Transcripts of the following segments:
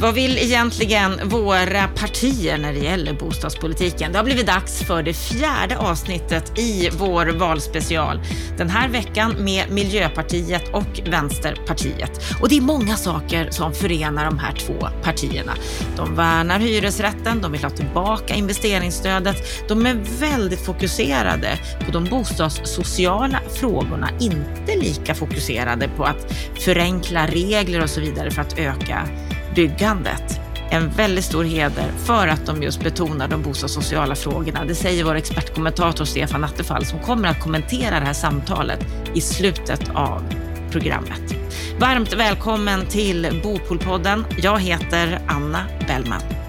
Vad vill egentligen våra partier när det gäller bostadspolitiken? Det har blivit dags för det fjärde avsnittet i vår valspecial. Den här veckan med Miljöpartiet och Vänsterpartiet. Och det är många saker som förenar de här två partierna. De värnar hyresrätten, de vill ha tillbaka investeringsstödet. De är väldigt fokuserade på de bostadssociala frågorna, inte lika fokuserade på att förenkla regler och så vidare för att öka byggandet. En väldigt stor heder för att de just betonar de bostadssociala frågorna. Det säger vår expertkommentator Stefan Attefall som kommer att kommentera det här samtalet i slutet av programmet. Varmt välkommen till Bopolpodden. Jag heter Anna Bellman.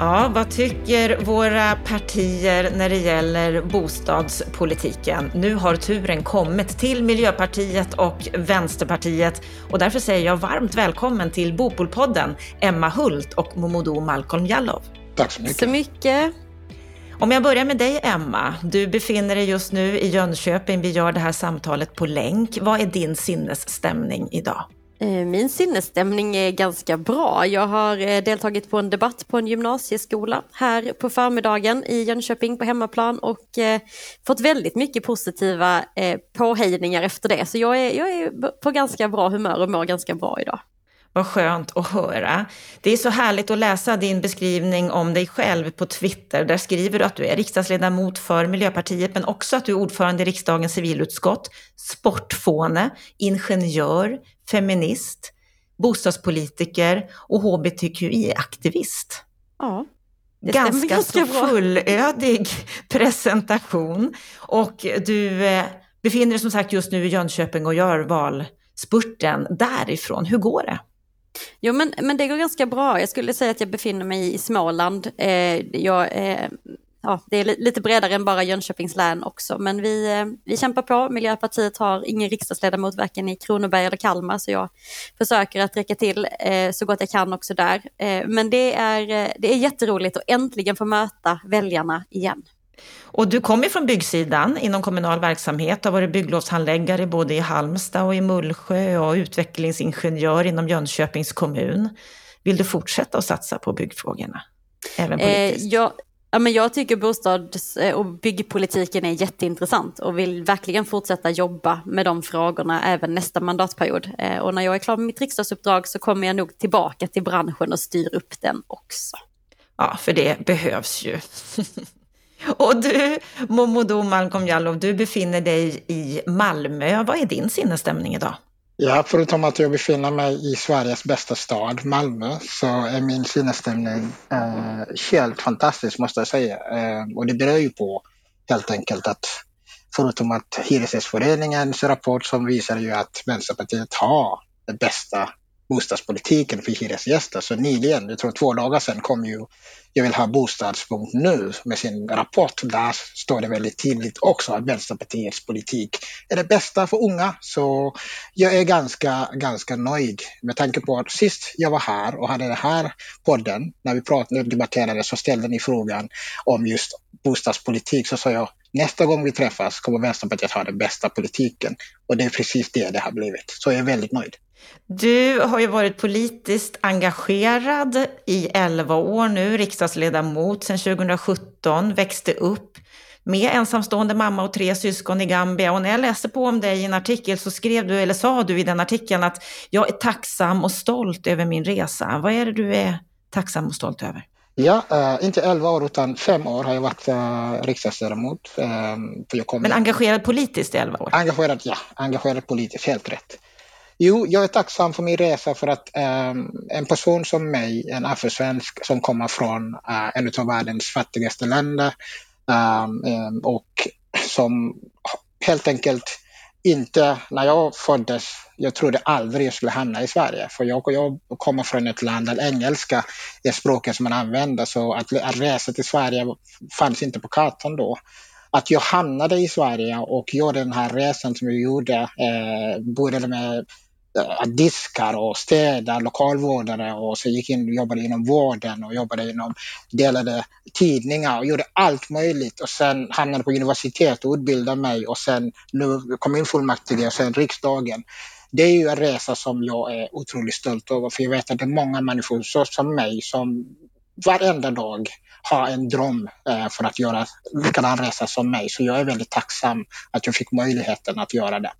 Ja, vad tycker våra partier när det gäller bostadspolitiken? Nu har turen kommit till Miljöpartiet och Vänsterpartiet och därför säger jag varmt välkommen till Bopolpodden, Emma Hult och Momodou Malcolm Jallow. Tack så mycket. Så mycket. Om jag börjar med dig Emma, du befinner dig just nu i Jönköping, vi gör det här samtalet på länk. Vad är din sinnesstämning idag? Eh, min sinnesstämning är ganska bra. Jag har eh, deltagit på en debatt på en gymnasieskola här på förmiddagen i Jönköping på hemmaplan och eh, fått väldigt mycket positiva påhejningar efter det. Så jag är, jag är på ganska bra humör och mår ganska bra idag. Vad skönt att höra. Det är så härligt att läsa din beskrivning om dig själv på Twitter. Där skriver du att du är riksdagsledamot för Miljöpartiet, men också att du är ordförande i riksdagens civilutskott, sportfåne, ingenjör, feminist, bostadspolitiker och hbtqi-aktivist. Ja. ganska, ganska så fullödig presentation. Och du eh, befinner dig som sagt just nu i Jönköping och gör valspurten därifrån. Hur går det? Jo men, men det går ganska bra. Jag skulle säga att jag befinner mig i Småland. Eh, jag eh, ja, det är lite bredare än bara Jönköpings län också. Men vi, eh, vi kämpar på. Miljöpartiet har ingen riksdagsledamot varken i Kronoberg eller Kalmar så jag försöker att räcka till eh, så gott jag kan också där. Eh, men det är, eh, det är jätteroligt att äntligen få möta väljarna igen. Och du kommer från byggsidan inom kommunal verksamhet, har varit bygglovshandläggare både i Halmstad och i Mullsjö och utvecklingsingenjör inom Jönköpings kommun. Vill du fortsätta att satsa på byggfrågorna? Även eh, politiskt? Eh, jag, Ja, men jag tycker bostads eh, och byggpolitiken är jätteintressant och vill verkligen fortsätta jobba med de frågorna även nästa mandatperiod. Eh, och när jag är klar med mitt riksdagsuppdrag så kommer jag nog tillbaka till branschen och styr upp den också. Ja, för det behövs ju. och du, Momodou Malcolm Jallow, du befinner dig i Malmö. Vad är din sinnesstämning idag? Ja, förutom att jag befinner mig i Sveriges bästa stad, Malmö, så är min sinnesstämning eh, helt fantastisk måste jag säga. Eh, och det beror ju på helt enkelt att förutom att Hyresgästföreningens rapport som visar ju att Vänsterpartiet har det bästa bostadspolitiken för hyresgäster. Så nyligen, jag tror två dagar sedan, kom ju Jag vill ha bostads.nu med sin rapport. Där står det väldigt tydligt också att Vänsterpartiets politik är det bästa för unga. Så jag är ganska, ganska nöjd med tanke på att sist jag var här och hade den här podden, när vi pratade och debatterade så ställde ni frågan om just bostadspolitik så sa jag nästa gång vi träffas kommer Vänsterpartiet ha den bästa politiken. Och det är precis det det har blivit. Så jag är väldigt nöjd. Du har ju varit politiskt engagerad i 11 år nu, riksdagsledamot sedan 2017, växte upp med ensamstående mamma och tre syskon i Gambia. Och när jag läste på om dig i en artikel så skrev du, eller sa du i den artikeln att jag är tacksam och stolt över min resa. Vad är det du är tacksam och stolt över? Ja, äh, inte 11 år utan 5 år har jag varit äh, riksdagsledamot. Äh, Men engagerad politiskt i 11 år? Engagerad, ja. Engagerad politiskt, helt rätt. Jo, jag är tacksam för min resa för att um, en person som mig, en afrosvensk som kommer från uh, en av världens fattigaste länder um, um, och som helt enkelt inte, när jag föddes, jag trodde aldrig jag skulle hamna i Sverige. För jag, jag kommer från ett land där engelska är språket som man använder, så att, att resa till Sverige fanns inte på kartan då att jag hamnade i Sverige och gjorde den här resan som jag gjorde, eh, började med Eh, diskar och städa, lokalvårdare och så gick in och jobbade inom vården och jobbade inom, delade tidningar och gjorde allt möjligt och sen hamnade på universitet och utbildade mig och sen nu kommunfullmäktige och sen riksdagen. Det är ju en resa som jag är otroligt stolt över för jag vet att det är många människor så som mig som varenda dag har en dröm eh, för att göra likadan resa som mig. Så jag är väldigt tacksam att jag fick möjligheten att göra det.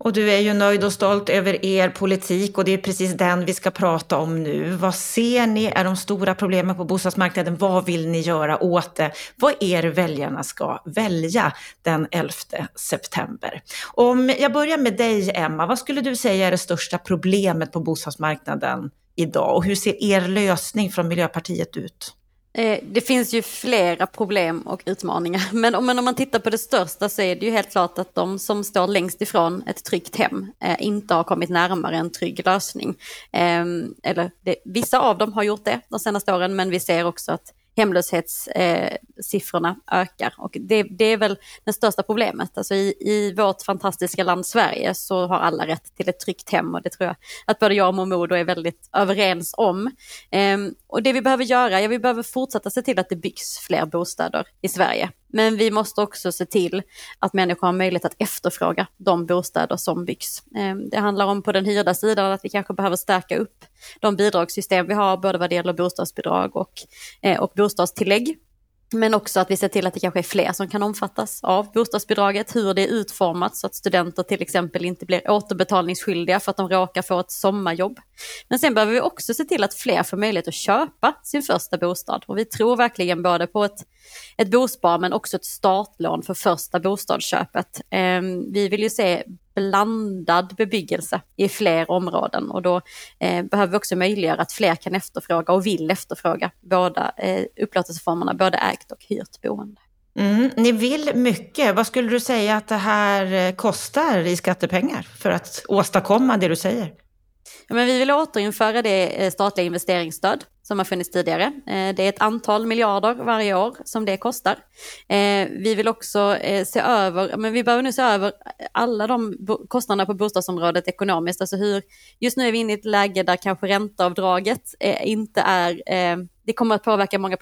Och du är ju nöjd och stolt över er politik och det är precis den vi ska prata om nu. Vad ser ni är de stora problemen på bostadsmarknaden? Vad vill ni göra åt det? Vad är det väljarna ska välja den 11 september? Om jag börjar med dig, Emma, vad skulle du säga är det största problemet på bostadsmarknaden idag och hur ser er lösning från Miljöpartiet ut? Eh, det finns ju flera problem och utmaningar, men om, man tittar på det största så är det ju helt klart att de som står längst ifrån ett tryggt hem eh, inte har kommit närmare en trygg lösning. Ehm, eller det, vissa av dem har gjort det de senaste åren, men vi ser också att hemlöshetssiffrorna eh, ökar. Och det, det, är väl det största problemet. Alltså i, I vårt fantastiska land Sverige så har alla rätt till ett tryggt hem och det tror jag att både jag och Momodo är väldigt överens om. Eh, och det vi behöver göra, ja vi behöver fortsätta se till att det byggs fler bostäder i Sverige. Men vi måste också se till att människor har möjlighet att efterfråga de bostäder som byggs. Eh, det handlar om på den hyrda sidan att vi kanske behöver stärka upp de bidragssystem vi har, både vad det gäller bostadsbidrag och, eh, och bostadstillägg. Men också att vi ser till att det kanske är fler som kan omfattas av bostadsbidraget, hur det är utformat så att studenter till exempel inte blir återbetalningsskyldiga för att de råkar få ett sommarjobb. Men sen behöver vi också se till att fler får möjlighet att köpa sin första bostad och vi tror verkligen både på ett, ett bospar men också ett startlån för första bostadsköpet. Ehm, vi vill ju se blandad bebyggelse i fler områden och då eh, behöver vi också möjliggöra att fler kan efterfråga och vill efterfråga båda eh, upplåtelseformerna, både ägt och hyrt boende. Mm, ni vill mycket. Vad skulle du säga att det här eh, kostar i skattepengar för att åstadkomma det du säger? Ja, men vi vill återinföra det eh, statliga investeringsstöd som har funnits tidigare. Eh, det är ett antal miljarder varje år som det kostar. Eh, vi vill också eh, se över, men vi behöver nu se över alla de kostnaderna på bostadsområdet ekonomiskt. Alltså hur, just nu är vi inne i ett läge där kanske ränteavdraget inte är det kommer att påverka många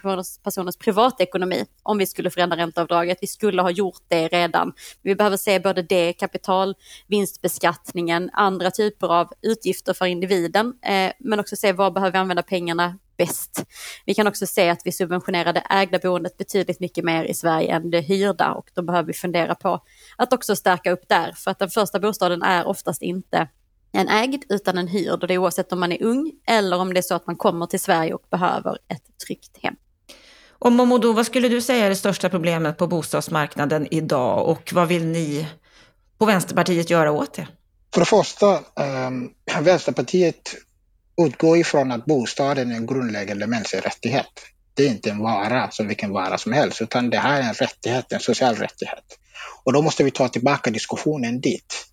personers privatekonomi om vi skulle förändra ränteavdraget. Vi skulle ha gjort det redan. Vi behöver se både det, kapitalvinstbeskattningen, andra typer av utgifter för individen, eh, men också se vad behöver vi använda pengarna bäst. Vi kan också se att vi subventionerar det ägda boendet betydligt mycket mer i Sverige än det hyrda och då behöver vi fundera på att också stärka upp där, för att den första bostaden är oftast inte en ägd utan en hyrd och det är oavsett om man är ung eller om det är så att man kommer till Sverige och behöver ett tryggt hem. Och Momodou, vad skulle du säga är det största problemet på bostadsmarknaden idag och vad vill ni på Vänsterpartiet göra åt det? För det första, eh, Vänsterpartiet utgå ifrån att bostaden är en grundläggande mänsklig rättighet. Det är inte en vara som vilken vara som helst, utan det här är en rättighet, en social rättighet. Och då måste vi ta tillbaka diskussionen dit.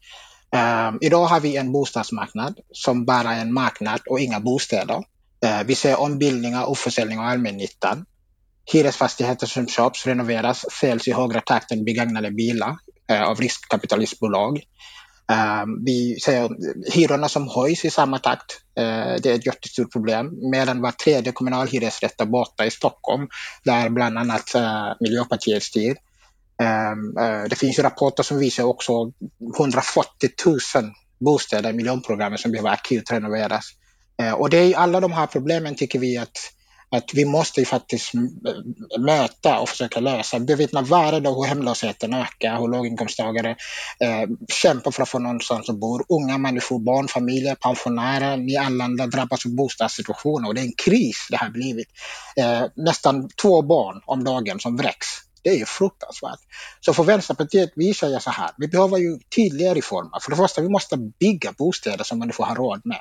Um, idag har vi en bostadsmarknad som bara är en marknad och inga bostäder. Uh, vi ser ombildningar och försäljning av allmännyttan. Hyresfastigheter som köps, renoveras, säljs i högre takt än begagnade bilar uh, av riskkapitalistbolag. Um, vi ser hyrorna som höjs i samma takt. Uh, det är ett jättestort problem. Medan var tredje kommunal hyresrätt är borta i Stockholm, där bland annat eh, Miljöpartiet styr. Ehm, eh, det finns rapporter som visar också 140 000 bostäder i miljonprogrammet som behöver akut renoveras. Och det är alla de här problemen tycker vi att, att vi måste faktiskt möta och försöka lösa. Bevittna varje dag hur hemlösheten ökar, hur låginkomsttagare eh, kämpar för att få någonstans att bo. Unga människor, barnfamiljer, pensionärer, nyanlända drabbas av bostadssituationer och det är en kris det har blivit. Eh, nästan två barn om dagen som vräks det är ju fruktansvärt. Så för Vänsterpartiet, vi säger så här, vi behöver ju tydliga reformer. För det första, vi måste bygga bostäder som människor har råd med.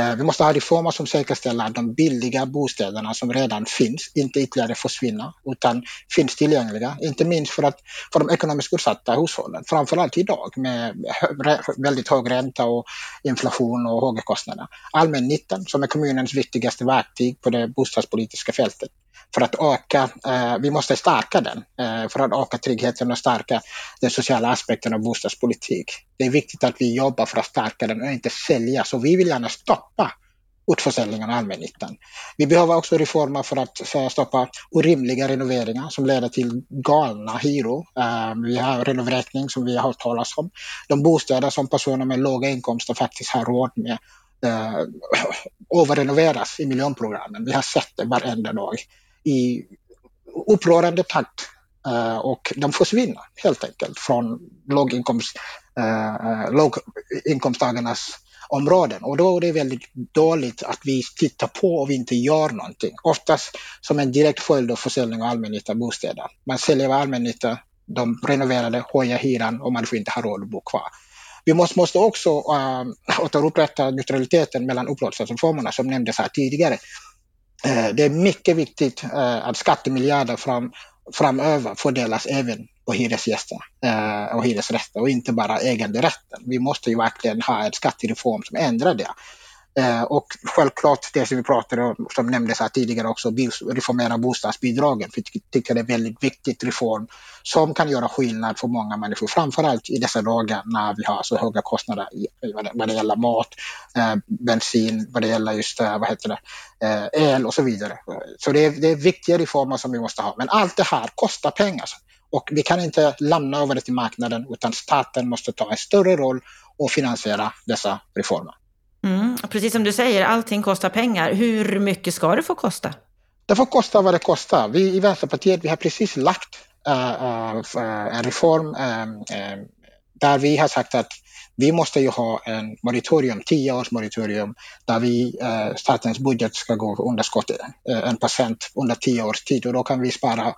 Eh, vi måste ha reformer som säkerställer att de billiga bostäderna som redan finns inte ytterligare försvinner utan finns tillgängliga. Inte minst för, att, för de ekonomiskt utsatta hushållen. Framförallt idag med väldigt hög ränta och inflation och höga kostnader. Allmännyttan som är kommunens viktigaste verktyg på det bostadspolitiska fältet för att öka, eh, vi måste stärka den, eh, för att öka tryggheten och stärka den sociala aspekten av bostadspolitik. Det är viktigt att vi jobbar för att stärka den och inte sälja, så vi vill gärna stoppa utförsäljningen av allmännyttan. Vi behöver också reformer för att stoppa orimliga renoveringar som leder till galna hyror. Eh, vi har renovräkning som vi har hört talas om. De bostäder som personer med låga inkomster faktiskt har råd med eh, överrenoveras i miljonprogrammen. Vi har sett det varenda dag i upprörande takt eh, och de försvinner helt enkelt från låginkomst, eh, eh, låginkomsttagarnas områden. Och då är det väldigt dåligt att vi tittar på och vi inte gör någonting. Oftast som en direkt följd av försäljning av allmännyttiga bostäder. Man säljer allmännytta, de renoverade, höjer hyran och man får inte ha råd att bo kvar. Vi måste, måste också äh, återupprätta neutraliteten mellan upplåtelseformerna som nämndes här tidigare. Eh, det är mycket viktigt eh, att skattemiljarder fram, framöver fördelas även på hyresgäster eh, och hyresrätter och inte bara äganderätten. Vi måste ju verkligen ha en skattereform som ändrar det. Eh, och självklart det som vi pratade om, som nämndes här tidigare också, reformera bostadsbidragen. För vi tycker det är en väldigt viktig reform som kan göra skillnad för många människor, framförallt i dessa dagar när vi har så höga kostnader vad det gäller mat, eh, bensin, vad det gäller just eh, vad heter det, eh, el och så vidare. Så det är, det är viktiga reformer som vi måste ha. Men allt det här kostar pengar. Och vi kan inte lämna över det till marknaden utan staten måste ta en större roll och finansiera dessa reformer. Mm, precis som du säger, allting kostar pengar. Hur mycket ska det få kosta? Det får kosta vad det kostar. Vi i Vänsterpartiet vi har precis lagt uh, uh, en reform uh, där vi har sagt att vi måste ju ha en moratorium, tio års moratorium, där vi, statens budget ska gå underskott en procent under tio års tid och då kan vi spara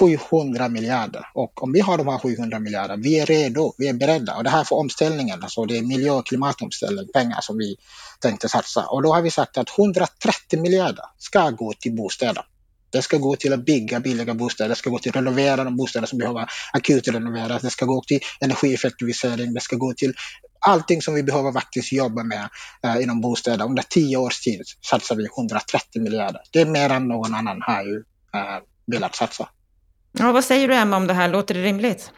700 miljarder. Och om vi har de här 700 miljarder, vi är redo, vi är beredda. Och det här för omställningen, alltså det är miljö och klimatomställning, pengar som vi tänkte satsa. Och då har vi sagt att 130 miljarder ska gå till bostäder. Det ska gå till att bygga billiga bostäder, det ska gå till att renovera de bostäder som behöver akut renoveras, det ska gå till energieffektivisering, det ska gå till allting som vi behöver faktiskt jobba med eh, inom bostäder. Under tio års tid satsar vi 130 miljarder. Det är mer än någon annan har ju eh, velat satsa. Ja, vad säger du Emma om det här? Låter det rimligt?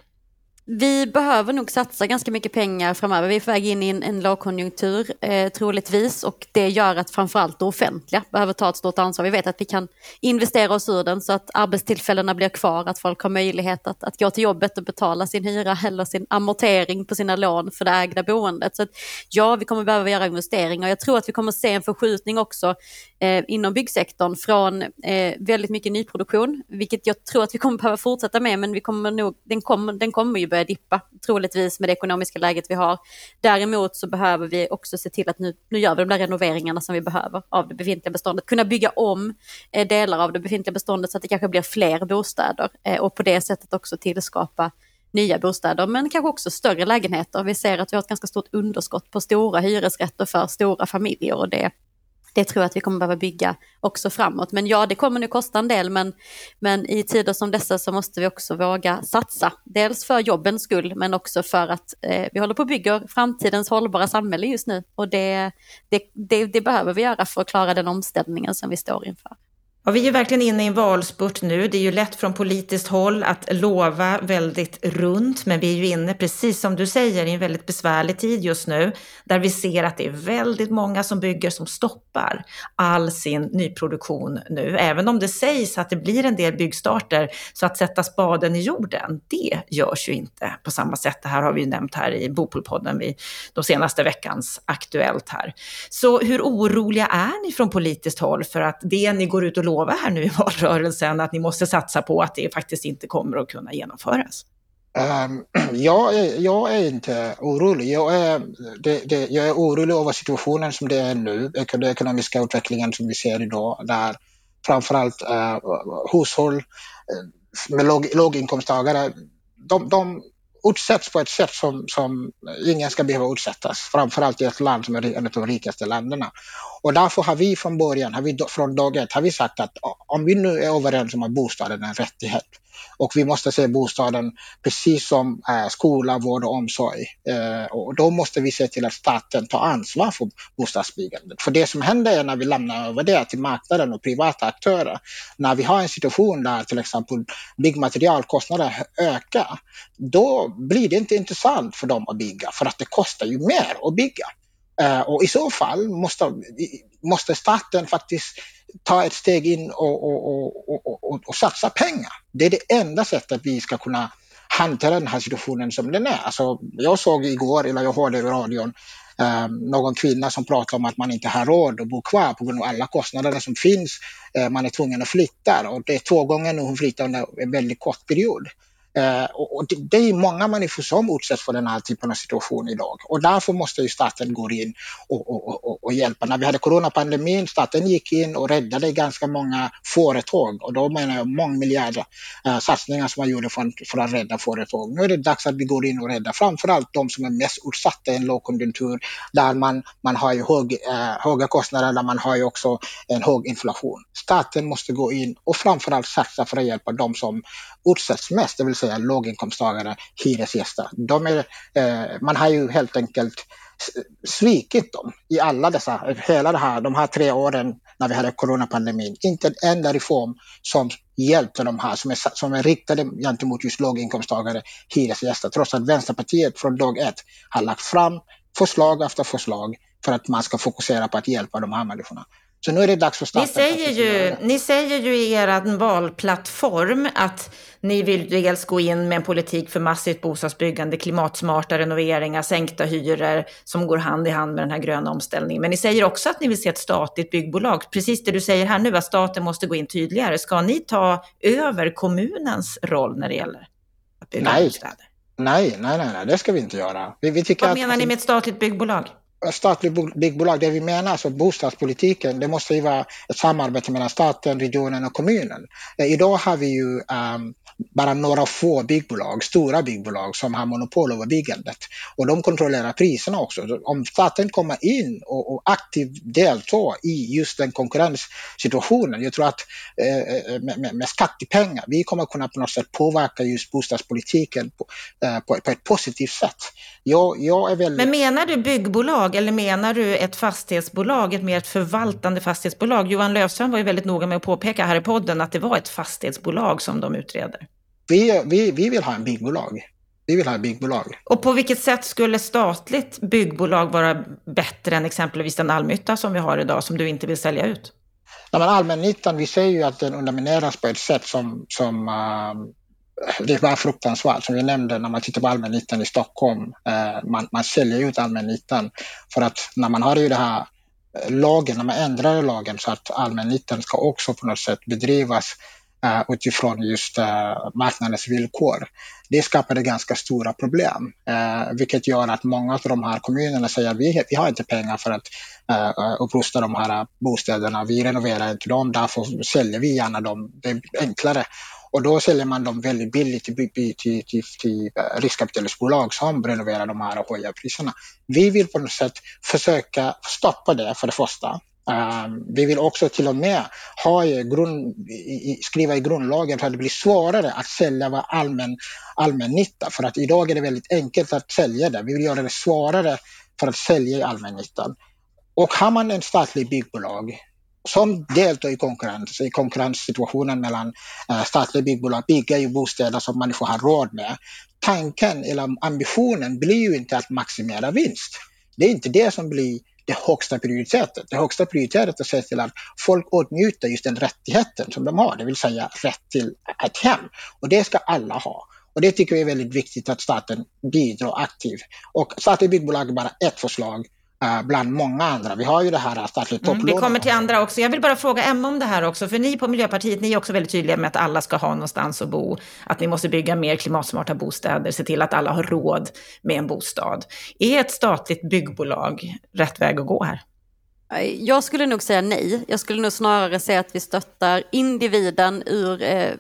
Vi behöver nog satsa ganska mycket pengar framöver. Vi är på väg in i en, en lågkonjunktur eh, troligtvis och det gör att framförallt det offentliga behöver ta ett stort ansvar. Vi vet att vi kan investera oss ur den så att arbetstillfällena blir kvar, att folk har möjlighet att, att gå till jobbet och betala sin hyra eller sin amortering på sina lån för det ägda boendet. Så att, ja, vi kommer behöva göra investeringar. Jag tror att vi kommer se en förskjutning också eh, inom byggsektorn från eh, väldigt mycket nyproduktion, vilket jag tror att vi kommer behöva fortsätta med, men vi kommer nog, den, kom, den kommer ju börja dippa, troligtvis med det ekonomiska läget vi har. Däremot så behöver vi också se till att nu, nu gör vi de där renoveringarna som vi behöver av det befintliga beståndet, kunna bygga om eh, delar av det befintliga beståndet så att det kanske blir fler bostäder eh, och på det sättet också tillskapa nya bostäder, men kanske också större lägenheter. Vi ser att vi har ett ganska stort underskott på stora hyresrätter för stora familjer och det det tror jag att vi kommer behöva bygga också framåt. Men ja, det kommer nu kosta en del, men, men i tider som dessa så måste vi också våga satsa. Dels för jobbens skull, men också för att eh, vi håller på att bygga framtidens hållbara samhälle just nu. Och det, det, det, det behöver vi göra för att klara den omställningen som vi står inför. Ja, vi är verkligen inne i en valspurt nu. Det är ju lätt från politiskt håll att lova väldigt runt, men vi är ju inne, precis som du säger, i en väldigt besvärlig tid just nu, där vi ser att det är väldigt många som bygger som stoppar all sin nyproduktion nu. Även om det sägs att det blir en del byggstarter, så att sätta spaden i jorden, det görs ju inte på samma sätt. Det här har vi ju nämnt här i Bopolpodden de senaste veckans Aktuellt här. Så hur oroliga är ni från politiskt håll för att det ni går ut och lovar lova här nu i valrörelsen att ni måste satsa på att det faktiskt inte kommer att kunna genomföras? Um, jag, är, jag är inte orolig. Jag är, det, det, jag är orolig över situationen som det är nu, den ekonomiska utvecklingen som vi ser idag, där framförallt uh, hushåll eh, med låg, låginkomsttagare, de, de utsätts på ett sätt som, som ingen ska behöva utsättas, framförallt i ett land som är ett av de rikaste länderna. Och därför har vi från början, har vi från dag ett, har vi sagt att om vi nu är överens om att bostaden är en rättighet, och vi måste se bostaden precis som eh, skola, vård och omsorg. Eh, och då måste vi se till att staten tar ansvar för bostadsbyggandet. För det som händer är när vi lämnar över det till marknaden och privata aktörer, när vi har en situation där till exempel byggmaterialkostnader ökar, då blir det inte intressant för dem att bygga för att det kostar ju mer att bygga. Uh, och i så fall måste, måste staten faktiskt ta ett steg in och, och, och, och, satsa pengar. Det är det enda sättet vi ska kunna hantera den här situationen som den är. Alltså, jag såg igår, eller jag hörde i radion, eh, någon kvinna som pratade om att man inte har råd att bo kvar på grund av alla kostnader som finns. Eh, man är tvungen att flytta och det är två gånger nu hon flyttar under en väldigt kort period. Eh, och det, det, är många människor som utsätts för den här typen av situation idag och därför måste ju staten gå in och, och, och, och, hjälpa. När vi hade coronapandemin, staten gick in och räddade ganska många företag och då menar jag mångmiljarder eh, satsningar som man gjorde för, för att rädda företag. Nu är det dags att vi går in och räddar framförallt de som är mest utsatta i en lågkonjunktur där man, man har ju hög, eh, höga kostnader, där man har ju också en hög inflation. Staten måste gå in och framförallt satsa för att hjälpa de som utsätts mest, det vill säga låginkomsttagare, hyresgäster. De är, eh, man har ju helt enkelt svikit dem i alla dessa, hela det här, de här tre åren när vi hade coronapandemin. Inte en enda reform som hjälpte de här, som är, som är riktade gentemot just låginkomsttagare, hyresgäster, trots att Vänsterpartiet från dag ett har lagt fram förslag efter förslag för att man ska fokusera på att hjälpa de här människorna. Så nu är det dags för staten. Ni säger, ju, ni säger ju i er valplattform att ni vill dels gå in med en politik för massivt bostadsbyggande, klimatsmarta renoveringar, sänkta hyror som går hand i hand med den här gröna omställningen. Men ni säger också att ni vill se ett statligt byggbolag. Precis det du säger här nu, att staten måste gå in tydligare. Ska ni ta över kommunens roll när det gäller att bygga nej. bostäder? Nej, nej, nej, nej, det ska vi inte göra. Vi, vi Vad menar ni med ett statligt byggbolag? Statligt byggbolag, det vi menar, alltså bostadspolitiken, det måste ju vara ett samarbete mellan staten, regionen och kommunen. Eh, idag har vi ju um, bara några få byggbolag, stora byggbolag som har monopol över byggandet. Och de kontrollerar priserna också. Om staten kommer in och, och aktivt deltar i just den konkurrenssituationen, jag tror att eh, eh med, med skattepengar, vi kommer kunna på något sätt påverka just bostadspolitiken på, eh, på, på ett positivt sätt. Jag, jag är väldigt... Men menar du byggbolag eller menar du ett fastighetsbolag, ett mer ett förvaltande fastighetsbolag? Johan Löfström var ju väldigt noga med att påpeka här i podden att det var ett fastighetsbolag som de utreder. Vi, vi, vi vill ha en byggbolag. Vi vill ha ett byggbolag. Och på vilket sätt skulle statligt byggbolag vara bättre än exempelvis den allmännytta som vi har idag, som du inte vill sälja ut? Ja, men allmännyttan, vi ser ju att den undermineras på ett sätt som, som uh, det är bara fruktansvärt. Som jag nämnde, när man tittar på allmännyttan i Stockholm, eh, man, man säljer ut allmännyttan för att när man har ju det här eh, lagen, när man ändrar lagen så att allmännyttan ska också på något sätt bedrivas uh, utifrån just uh, marknadens villkor. Det skapade ganska stora problem, uh, vilket gör att många av de här kommunerna säger vi, vi har inte pengar för att upprusta de här bostäderna, vi renoverar inte dem, därför säljer vi gärna dem, det är enklare. Och då säljer man dem väldigt billigt till, till, till, till, eh, till riskkapitalistbolag som renoverar de här och höjer priserna. Vi vill på något sätt försöka stoppa det för det första. Um, vi vill också till och med ha i grund, i, skriva i grundlagen så att det blir svårare att sälja vad allmän, allmännytta. För att idag är det väldigt enkelt att sälja det. Vi vill göra det svårare för att sälja i allmännyttan. Och har man en statlig byggbolag som deltar i konkurrens, i konkurrenssituationen mellan eh, statliga byggbolag, bygga ju bostäder som människor har råd med. Tanken eller ambitionen blir ju inte att maximera vinst. Det är inte det som blir det högsta prioritetet. Det högsta prioritetet är att se till att folk åtnjuter just den rättigheten som de har, det vill säga rätt till ett hem. Och det ska alla ha. Och det tycker vi är väldigt viktigt att staten bidrar aktivt. Och statliga byggbolag är bara ett förslag bland många andra. Vi har ju det här statligt topplån. Mm, vi kommer till andra också. Jag vill bara fråga Emma om det här också, för ni på Miljöpartiet, ni är också väldigt tydliga med att alla ska ha någonstans att bo, att ni måste bygga mer klimatsmarta bostäder, se till att alla har råd med en bostad. Är ett statligt byggbolag rätt väg att gå här? Eh, jag skulle nog säga nej. Jag skulle nog snarare säga att vi stöttar individen ur eh,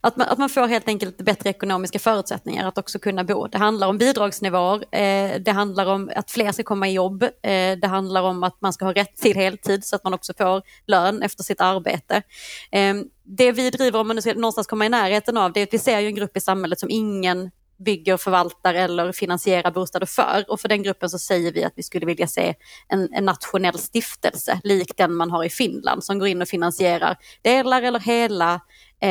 att, man, att man får helt enkelt bättre ekonomiska förutsättningar att också kunna bo. Det handlar om bidragsnivåer, eh, det handlar om att fler ska komma i jobb, eh, det handlar om att man ska ha rätt till heltid så att man också får lön efter sitt arbete. Eh, det vi driver, om man nu ska någonstans komma i närheten av, det är att vi ser ju en grupp i samhället som ingen bygger, förvaltar eller finansierar bostäder för. Och för den gruppen så säger vi att vi skulle vilja se en, en nationell stiftelse, lik den man har i Finland, som går in och finansierar delar eller hela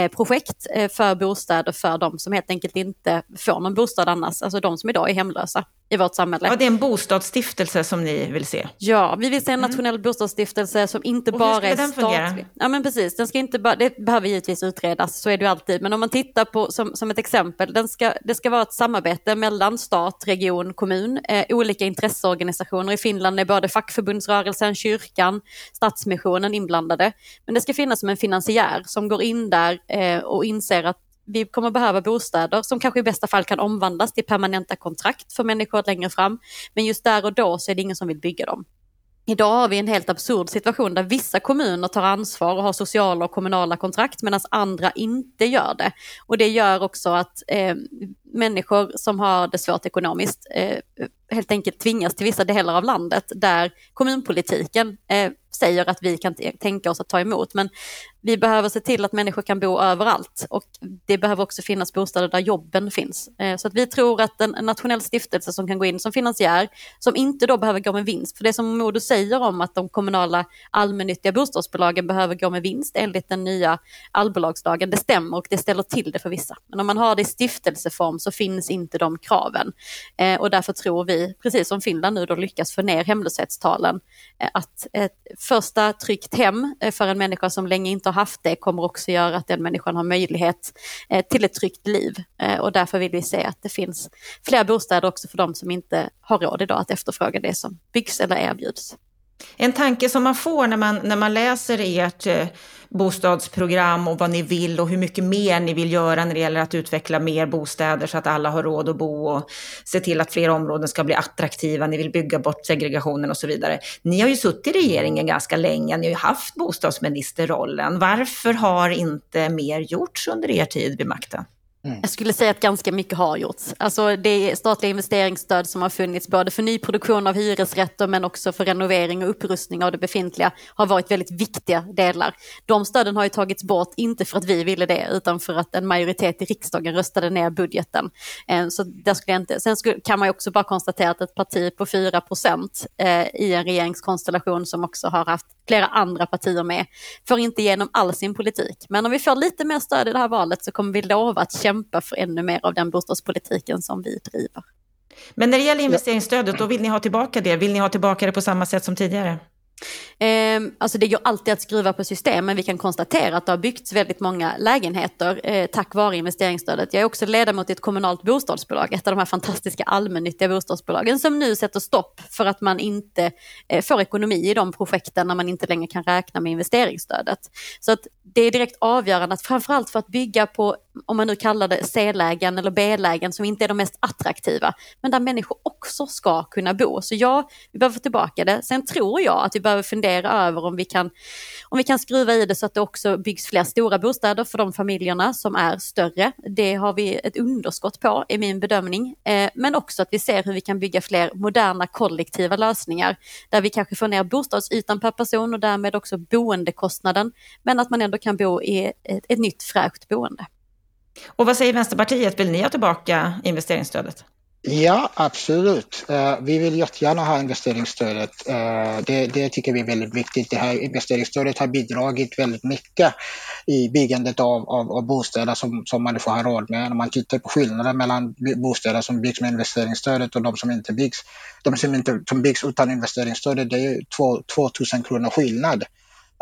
projekt eh, för bostäder för de som helt enkelt inte får någon bostad annars, alltså de som idag är hemlösa i vårt samhälle. Ja, det är en bostadsstiftelse som ni vill se? Ja, vi vill se en mm. nationell mm. bostadsstiftelse som inte och bara är statlig. Fungera? Ja, men precis. Den ska inte bara, det behöver givetvis utredas, så är det ju alltid. Men om man tittar på, som, som ett exempel, den ska, det ska vara ett samarbete mellan stat, region, kommun, eh, olika intresseorganisationer. I Finland är både fackförbundsrörelsen, kyrkan, Stadsmissionen inblandade. Men det ska finnas som en finansiär som går in där eh, och inser att vi kommer behöva bostäder som kanske i bästa fall kan omvandlas till permanenta kontrakt för människor längre fram. Men just där och då så är det ingen som vill bygga dem. Idag har vi en helt absurd situation där vissa kommuner tar ansvar och har sociala och kommunala kontrakt medan andra inte gör det. Och det gör också att eh, människor som har det svårt ekonomiskt eh, helt enkelt tvingas till vissa delar av landet där kommunpolitiken eh, säger att vi kan tänka oss att ta emot. Men vi behöver se till att människor kan bo överallt och det behöver också finnas bostäder där jobben finns. Eh, så att vi tror att en nationell stiftelse som kan gå in som finansiär, som inte då behöver gå med vinst, för det som Modo säger om att de kommunala allmännyttiga bostadsbolagen behöver gå med vinst enligt den nya allbolagslagen, det stämmer och det ställer till det för vissa. Men om man har det i stiftelseform så finns inte de kraven. Eh, och därför tror vi, precis som Finland nu då lyckas få ner hemlöshetstalen, eh, att ett första tryggt hem för en människa som länge inte har haft det kommer också göra att den människan har möjlighet eh, till ett tryggt liv. Eh, och därför vill vi se att det finns fler bostäder också för de som inte har råd idag att efterfråga det som byggs eller erbjuds. En tanke som man får när man, när man läser ert eh, bostadsprogram och vad ni vill och hur mycket mer ni vill göra när det gäller att utveckla mer bostäder så att alla har råd att bo och se till att fler områden ska bli attraktiva. Ni vill bygga bort segregationen och så vidare. Ni har ju suttit i regeringen ganska länge, ni har ju haft bostadsministerrollen. Varför har inte mer gjorts under er tid vid makten? Mm. Jag skulle säga att ganska mycket har gjorts. Alltså det är statliga investeringsstöd som har funnits både för nyproduktion av hyresrätter men också för renovering och upprustning av det befintliga har varit väldigt viktiga delar. De stöden har ju tagits bort, inte för att vi ville det utan för att en majoritet i riksdagen röstade ner budgeten. Eh, så där skulle jag inte. Sen kan man ju också bara konstatera att ett parti på 4 procent eh, i en regeringskonstellation som också har haft flera andra partier med får inte igenom all sin politik. Men om vi får lite mer stöd i det här valet så kommer vi lova att kämpa för ännu mer av den bostadspolitiken som vi driver. Men när det gäller investeringsstödet, då vill ni ha tillbaka det? Vill ni ha tillbaka det på samma sätt som tidigare? Eh, alltså det går alltid att skruva på system, men vi kan konstatera att det har byggts väldigt många lägenheter eh, tack vare investeringsstödet. Jag är också ledamot i ett kommunalt bostadsbolag, ett av de här fantastiska allmännyttiga bostadsbolagen som nu sätter stopp för att man inte eh, får ekonomi i de projekten när man inte längre kan räkna med investeringsstödet. Så att det är direkt avgörande att framförallt för att bygga på, om man nu kallar det C-lägen eller B-lägen som inte är de mest attraktiva, men där människor också ska kunna bo. Så ja, vi behöver få tillbaka det. Sen tror jag att vi behöver fundera över om vi kan, om vi kan skruva i det så att det också byggs fler stora bostäder för de familjerna som är större. Det har vi ett underskott på i min bedömning. Eh, men också att vi ser hur vi kan bygga fler moderna kollektiva lösningar där vi kanske får ner bostadsytan per person och därmed också boendekostnaden. Men att man ändå kan bo i ett, ett nytt fräscht boende. Och vad säger Vänsterpartiet, vill ni ha tillbaka investeringsstödet? Ja, absolut. Uh, vi vill jättegärna ha investeringsstödet. Uh, det, det, tycker vi är väldigt viktigt. Det här investeringsstödet har bidragit väldigt mycket i byggandet av, av, av bostäder som, som människor har råd med. Om man tittar på skillnaden mellan bostäder som byggs med investeringsstödet och de som inte byggs. De som, inte, som byggs utan investeringsstödet, det är ju 2000 kronor skillnad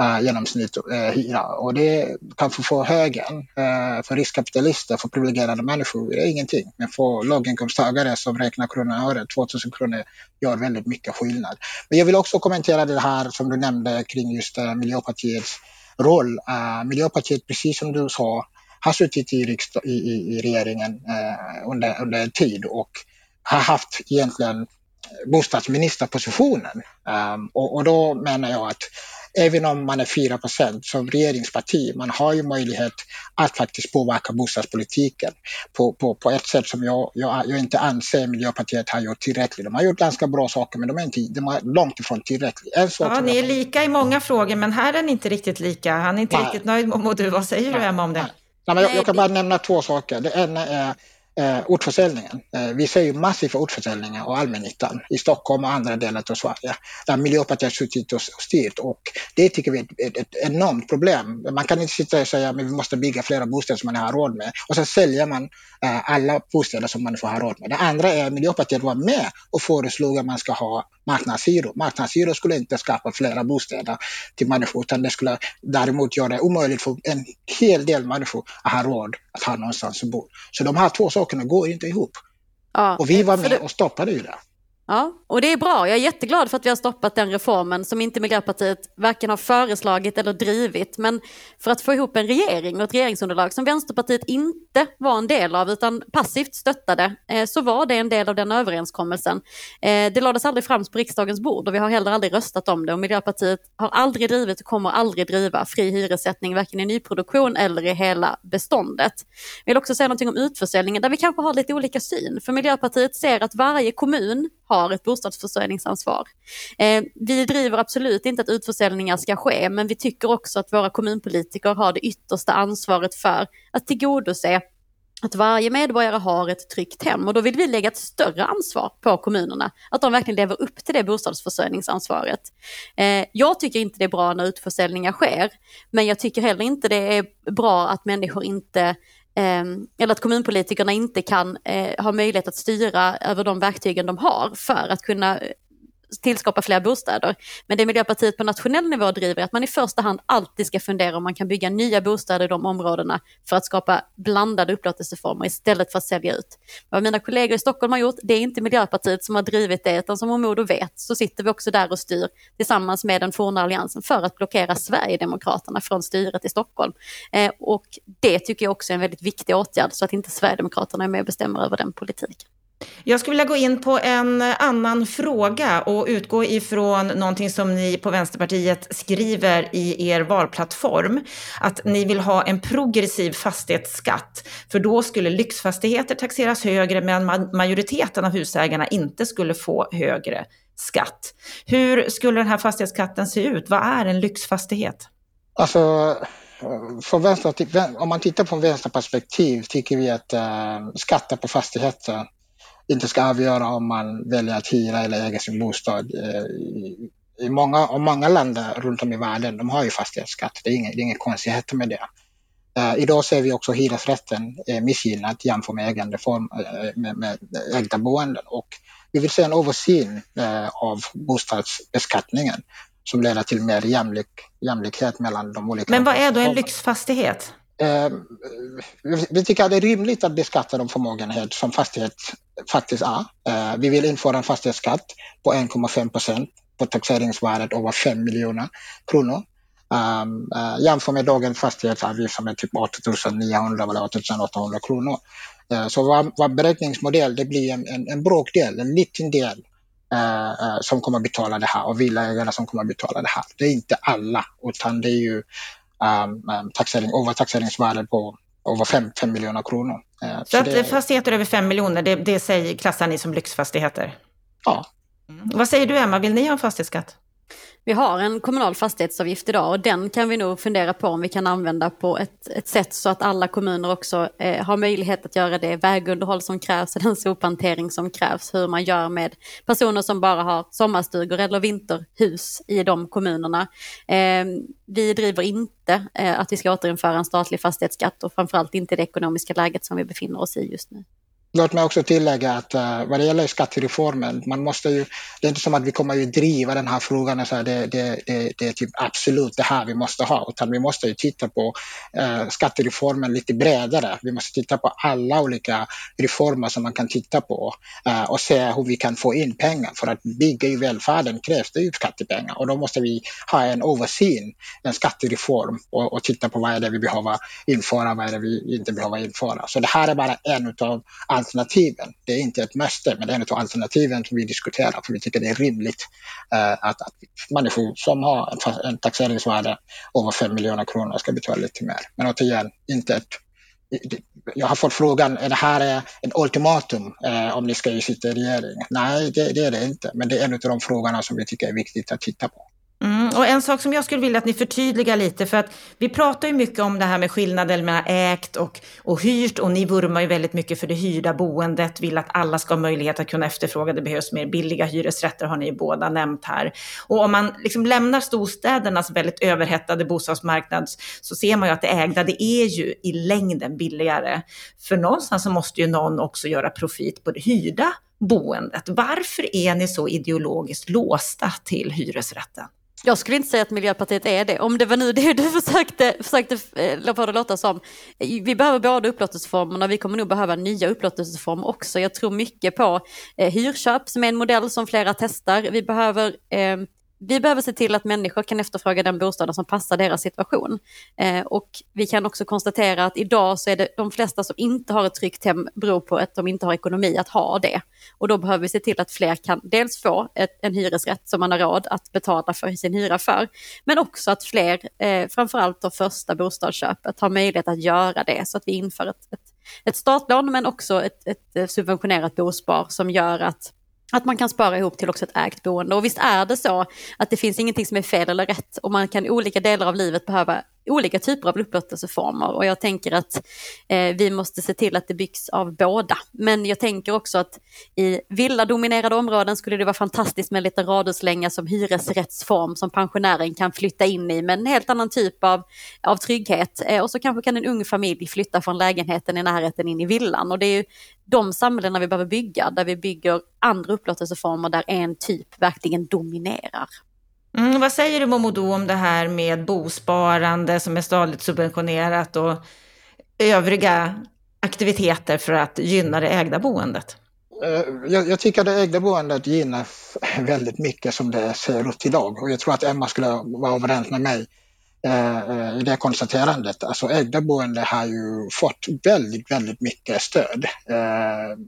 eh, genomsnittshyra. Eh. Och det kanske för högen, eh, för riskkapitalister, för privilegierade människor, det är ingenting. Men för låginkomsttagare som räknar kronor och öre, 2000 kronor gör väldigt mycket skillnad. Men jag vill också kommentera det här som du nämnde kring just eh, Miljöpartiets roll. Eh, Miljöpartiet, precis som du sa, har suttit i, riksdag, i, i, i regeringen eh, under, under en tid och har haft egentligen bostadsministerpositionen. Um, och, och, då menar jag att även om man är 4 som regeringsparti, man har ju möjlighet att faktiskt påverka bostadspolitiken på, på, på ett sätt som jag, jag, jag inte anser Miljöpartiet har gjort tillräckligt. De har gjort ganska bra saker men de är, inte, de är långt ifrån tillräckligt. ja, ni är lika i många frågor men här är ni inte riktigt lika. Han är inte nej. riktigt nöjd med Modu. Vad säger nej, du Emma om det? Nej. Nej, jag, jag, kan bara nämna två saker. Det ena är eh, ortförsäljningen. Eh, vi ser ju massiva ortförsäljningar av allmännyttan i Stockholm och andra delar av Sverige där Miljöpartiet har suttit och styrt och det tycker vi är ett, ett, enormt problem. Man kan inte sitta och säga att vi måste bygga flera bostäder som man har råd med och sen säljer man eh, alla bostäder som man får ha råd med. Det andra är att Miljöpartiet var med och föreslog att man ska ha marknadshyror. Marknadshyror skulle inte skapa flera bostäder till människor utan det skulle däremot göra det omöjligt för en hel del människor att ha råd att ha någonstans att bo. Så de här två sakerna går inte ihop. Ja, och vi var med och stoppade ju det. Ja, och det är bra. Jag är jätteglad för att vi har stoppat den reformen som inte Miljöpartiet varken har föreslagit eller drivit. Men för att få ihop en regering och ett regeringsunderlag som Vänsterpartiet inte var en del av utan passivt stöttade eh, så var det en del av den överenskommelsen. Eh, det lades aldrig fram på riksdagens bord och vi har heller aldrig röstat om det och Miljöpartiet har aldrig drivit och kommer aldrig driva fri hyressättning varken i nyproduktion eller i hela beståndet. Jag vill också säga någonting om utförsäljningen där vi kanske har lite olika syn. För Miljöpartiet ser att varje kommun har ett bostadsförsörjningsansvar. Eh, vi driver absolut inte att utförsäljningar ska ske, men vi tycker också att våra kommunpolitiker har det yttersta ansvaret för att tillgodose att varje medborgare har ett tryggt hem och då vill vi lägga ett större ansvar på kommunerna. Att de verkligen lever upp till det bostadsförsörjningsansvaret. Eh, jag tycker inte det är bra när utförsäljningar sker, men jag tycker heller inte det är bra att människor inte Ehm, eller att kommunpolitikerna inte kan eh, ha möjlighet att styra över de verktygen de har för att kunna tillskapa fler bostäder. Men det Miljöpartiet på nationell nivå driver är att man i första hand alltid ska fundera om man kan bygga nya bostäder i de områdena för att skapa blandade upplåtelseformer istället för att sälja ut. Vad mina kollegor i Stockholm har gjort, det är inte Miljöpartiet som har drivit det, utan som Momodou vet så sitter vi också där och styr tillsammans med den forna alliansen för att blockera Sverigedemokraterna från styret i Stockholm. Eh, och det tycker jag också är en väldigt viktig åtgärd så att inte Sverigedemokraterna är med och bestämmer över den politiken. Jag skulle vilja gå in på en annan fråga och utgå ifrån någonting som ni på Vänsterpartiet skriver i er valplattform. Att ni vill ha en progressiv fastighetsskatt, för då skulle lyxfastigheter taxeras högre men majoriteten av husägarna inte skulle få högre skatt. Hur skulle den här fastighetsskatten se ut? Vad är en lyxfastighet? Alltså, för vänster, om man tittar från vänsterperspektiv tycker vi att äh, skatten på fastigheter inte ska avgöra om man väljer att hyra eller äga sin bostad. Eh, I många, och många länder runt om i världen de har ju fastighetsskatt. Det är inga, det är inga konstigheter med det. Uh, idag ser vi också hyresrätten uh, missgynnad jämfört med, ägandeform, uh, med, med ägda boenden. Och vi vill se en översyn av bostadsbeskattningen som leder till mer jämlik, jämlikhet mellan de olika... Men vad är då en lyxfastighet? Eh, vi tycker att det är rimligt att beskatta de förmögenhet som fastighet faktiskt är. Eh, vi vill införa en fastighetsskatt på 1,5 procent på taxeringsvärdet över 5 miljoner kronor. Um, uh, jämför med dagens fastighetsavgift som är typ 8 900 eller 8 800 kronor. Uh, så vår, vår beräkningsmodell det blir en, en, en bråkdel, en liten del uh, uh, som kommer betala det här och villaägarna som kommer betala det här. Det är inte alla utan det är ju um, taxering, övertaxeringsvärdet på över 5, 5 miljoner kronor. Uh, så, så det... fastigheter över 5 miljoner, det, det säger, klassar ni som lyxfastigheter? Ja. Mm. Vad säger du Emma, vill ni ha en fastighetsskatt? Vi har en kommunal fastighetsavgift idag och den kan vi nog fundera på om vi kan använda på ett, ett sätt så att alla kommuner också eh, har möjlighet att göra det vägunderhåll som krävs och den sophantering som krävs. Hur man gör med personer som bara har sommarstugor eller vinterhus i de kommunerna. Eh, vi driver inte eh, att vi ska återinföra en statlig fastighetsskatt och framförallt inte det ekonomiska läget som vi befinner oss i just nu. Låt mig också tillägga att uh, vad det gäller skattereformen, man måste ju, det är inte som att vi kommer att driva den här frågan och säga det, det, det, det är typ absolut det här vi måste ha, utan vi måste ju titta på uh, skattereformen lite bredare. Vi måste titta på alla olika reformer som man kan titta på uh, och se hur vi kan få in pengar. För att bygga i välfärden krävs det ju skattepengar och då måste vi ha en översyn, en skattereform och, och titta på vad är det vi behöver införa, vad är det vi inte behöver införa. Så det här är bara en av alternativen. Det är inte ett måste, men det är en av alternativen som vi diskuterar, för vi tycker det är rimligt eh, att, att människor som har en, en taxeringsvärde över 5 miljoner kronor ska betala lite mer. Men återigen, inte ett jag har fått frågan, är det här ett ultimatum eh, om ni ska sitta i regering? Nej, det, det, är det inte, men det är en av de frågorna som vi tycker är viktigt att titta på. Mm, Mm, och en sak som jag skulle vilja att ni förtydligar lite, för att vi pratar ju mycket om det här med skillnaden mellan ägt och, och hyrt och ni vurmar ju väldigt mycket för det hyrda boendet, vill att alla ska ha möjlighet att kunna efterfråga, det behövs mer billiga hyresrätter har ni ju båda nämnt här. Och om man liksom lämnar storstädernas väldigt överhettade bostadsmarknad så ser man ju att det ägda, det är ju i längden billigare. För någonstans så måste ju någon också göra profit på det hyrda boendet. Varför är ni så ideologiskt låsta till hyresrätten? Jag skulle inte säga att Miljöpartiet är det, om det var nu det du försökte, försökte eh, få det låta som. Vi behöver båda upplåtelseformerna, vi kommer nog behöva nya upplåtelseformer också. Jag tror mycket på eh, hyrköp som är en modell som flera testar. Vi behöver eh, vi behöver se till att människor kan efterfråga den bostaden som passar deras situation. Eh, och vi kan också konstatera att idag så är det de flesta som inte har ett tryggt hem beror på att de inte har ekonomi att ha det. Och då behöver vi se till att fler kan dels få ett, en hyresrätt som man har råd att betala för sin hyra för, men också att fler, eh, framförallt då första bostadsköpet, har möjlighet att göra det så att vi inför ett, ett, ett startlån men också ett, ett eh, subventionerat bospar som gör att att man kan spara ihop till också ett ägt boende. Och visst är det så att det finns ingenting som är fel eller rätt och man kan i olika delar av livet behöva olika typer av upplåtelseformer och jag tänker att eh, vi måste se till att det byggs av båda. Men jag tänker också att i villadominerade områden skulle det vara fantastiskt med lite radhuslänga som hyresrättsform som pensionären kan flytta in i med en helt annan typ av, av trygghet. Eh, och så kanske kan en ung familj flytta från lägenheten i närheten in i villan och det är ju de samhällena vi behöver bygga, där vi bygger andra upplåtelseformer där en typ verkligen dominerar. Mm, vad säger du Momodou om det här med bosparande som är statligt subventionerat och övriga aktiviteter för att gynna det ägda boendet? Eh, jag, jag, tycker det ägda boendet gynnar väldigt mycket som det ser ut idag och jag tror att Emma skulle vara överens med mig eh, eh, i det konstaterandet. Alltså ägda boende har ju fått väldigt, väldigt mycket stöd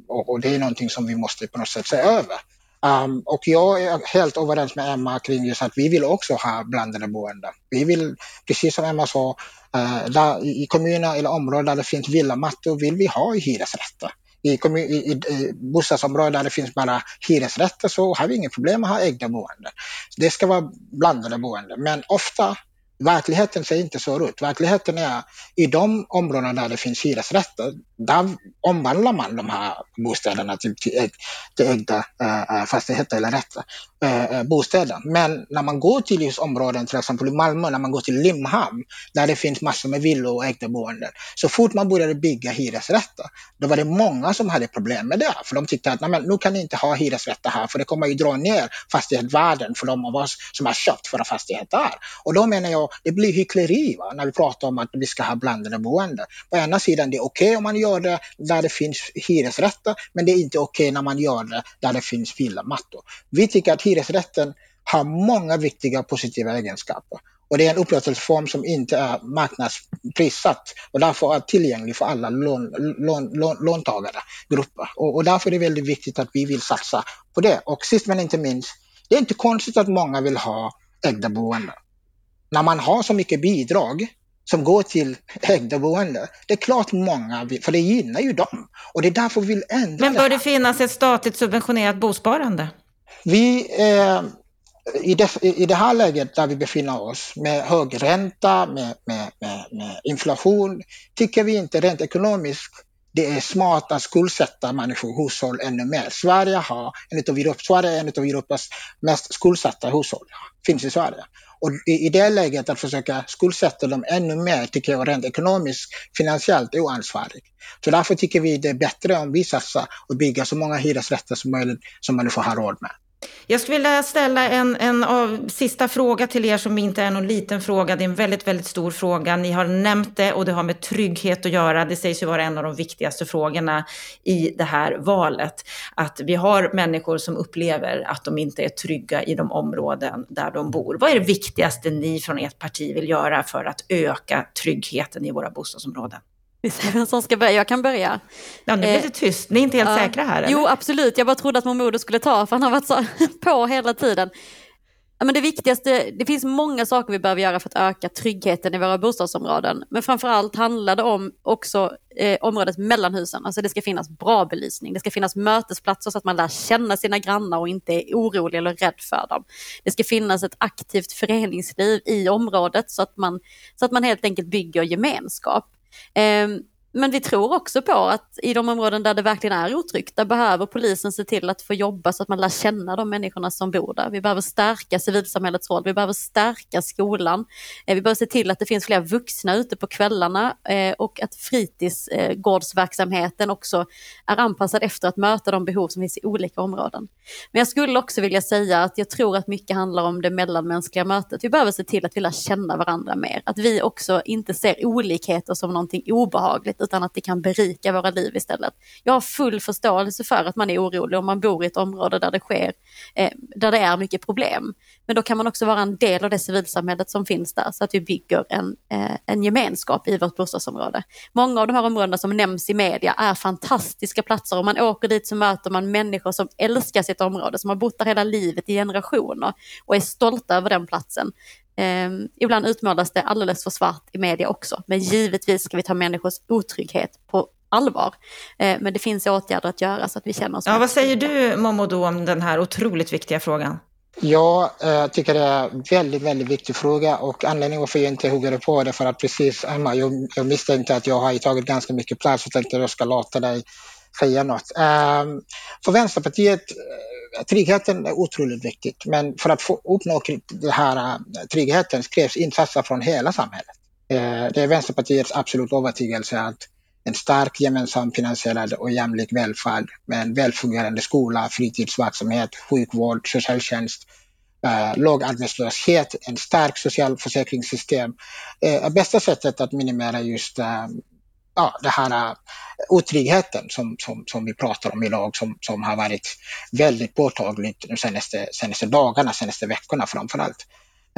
och det är någonting som vi måste på något sätt se över. Um, och jag är helt överens med Emma kring just att vi vill också ha blandade boenden. Vi vill, precis som Emma sa, uh, där, i kommuner eller områden där det finns villamattor vill vi ha hyresrätter. I, kommun, i, i, bostadsområden där det finns bara hyresrätter så har vi inget problem att ha egna boenden. Det ska vara blandade boenden, men ofta Verkligheten ser inte så ut. Verkligheten är i de områden där det finns hyresrätter, där omvandlar man de här bostäderna till, till, till ägda äh, fastigheter eller rätter, äh, eh, bostäder. Men när man går till just områden, till exempel i Malmö, när man går till Limhamn, där det finns massor med villor och ägda boenden. Så fort man började bygga hyresrätter, då var det många som hade problem med det. För de tyckte att nej, nu kan ni inte ha hyresrätter här, för det kommer ju dra ner fastighetsvärden för de av oss som har köpt våra fastigheter här. Och då menar jag, det blir hyckleri va? när vi pratar om att vi ska ha blandade boenden. På ena sidan det är okej okay om man gör det där det finns hyresrätter, men det är inte okej okay när man gör det där det finns villamattor. Vi tycker att hyresrätten har många viktiga positiva egenskaper. Och det är en upplåtelseform som inte är marknadsprissatt och därför är tillgänglig för alla lån, lån, lån, låntagare, grupper. Och, och därför är det väldigt viktigt att vi vill satsa på det. Och sist men inte minst, det är inte konstigt att många vill ha ägda boenden när man har så mycket bidrag som går till ägda boende. Det är klart många vill, för det gynnar ju dem. Och det är därför vi vill ändra Men bör det, det finnas ett statligt subventionerat bosparande? Vi, eh, i, det, I det här läget där vi befinner oss med hög ränta, med, med, med, med inflation, tycker vi inte rent ekonomiskt det är smart att skuldsätta människor, hushåll ännu mer. Sverige, har en av Europas, Sverige är en av Europas mest skuldsatta hushåll, finns i Sverige. Och i, i det läget att försöka skuldsätta dem ännu mer tycker jag rent ekonomiskt, finansiellt oansvarigt. Så därför tycker vi det är bättre om vi satsar och bygger så många hyresrätter som möjligt som människor har råd med. Jag skulle vilja ställa en, en av, sista fråga till er som inte är någon liten fråga. Det är en väldigt, väldigt stor fråga. Ni har nämnt det och det har med trygghet att göra. Det sägs ju vara en av de viktigaste frågorna i det här valet. Att vi har människor som upplever att de inte är trygga i de områden där de bor. Vad är det viktigaste ni från ert parti vill göra för att öka tryggheten i våra bostadsområden? Vi ser vem som ska börja. Jag kan börja. Ja, nu blir det tyst. Ni är inte helt uh, säkra här? Eller? Jo, absolut. Jag bara trodde att Momodo skulle ta, för han har varit så på hela tiden. Men det viktigaste, det finns många saker vi behöver göra för att öka tryggheten i våra bostadsområden. Men framförallt handlar det om också eh, området mellan husen. Alltså det ska finnas bra belysning, det ska finnas mötesplatser så att man lär känna sina grannar och inte är orolig eller rädd för dem. Det ska finnas ett aktivt föreningsliv i området så att man, så att man helt enkelt bygger gemenskap. Eh, men vi tror också på att i de områden där det verkligen är otryggt, där behöver polisen se till att få jobba så att man lär känna de människorna som bor där. Vi behöver stärka civilsamhällets roll, vi behöver stärka skolan. Eh, vi behöver se till att det finns fler vuxna ute på kvällarna eh, och att fritidsgårdsverksamheten också är anpassad efter att möta de behov som finns i olika områden. Men jag skulle också vilja säga att jag tror att mycket handlar om det mellanmänskliga mötet. Vi behöver se till att vi lär känna varandra mer, att vi också inte ser olikheter som någonting obehagligt utan att det kan berika våra liv istället. Jag har full förståelse för att man är orolig om man bor i ett område där det sker, eh, där det är mycket problem. Men då kan man också vara en del av det civilsamhället som finns där så att vi bygger en, eh, en gemenskap i vårt bostadsområde. Många av de här områdena som nämns i media är fantastiska platser. Om man åker dit så möter man människor som älskar sitt område, som har bott där hela livet i generationer och är stolta över den platsen. Eh, ibland utmålas det alldeles för svart i media också, men givetvis ska vi ta människors otrygghet på allvar. Eh, men det finns åtgärder att göra så att vi känner oss... Ja, vad säger du Momodo om den här otroligt viktiga frågan? Jag äh, tycker det är en väldigt, väldigt viktig fråga och anledningen varför jag inte hugger på det för att precis Emma, jag, jag misstänkte att jag har tagit ganska mycket plats och tänkte att jag ska låta dig säga något. Ehm, för Vänsterpartiet eh, tryggheten är otroligt viktigt, men för att få uppnå den här eh, tryggheten krävs insatser från hela samhället. Eh, det är Vänsterpartiets absolut övertygelse att en stark gemensam finansierad och jämlik välfärd med en välfungerande skola, fritidsverksamhet, sjukvård, socialtjänst, eh, låg arbetslöshet, en stark socialförsäkringssystem eh, är bästa sättet att minimera just ja, det här äh, otryggheten som, som, som vi pratar om idag som, som har varit väldigt påtagligt de senaste, senaste dagarna, senaste veckorna framförallt.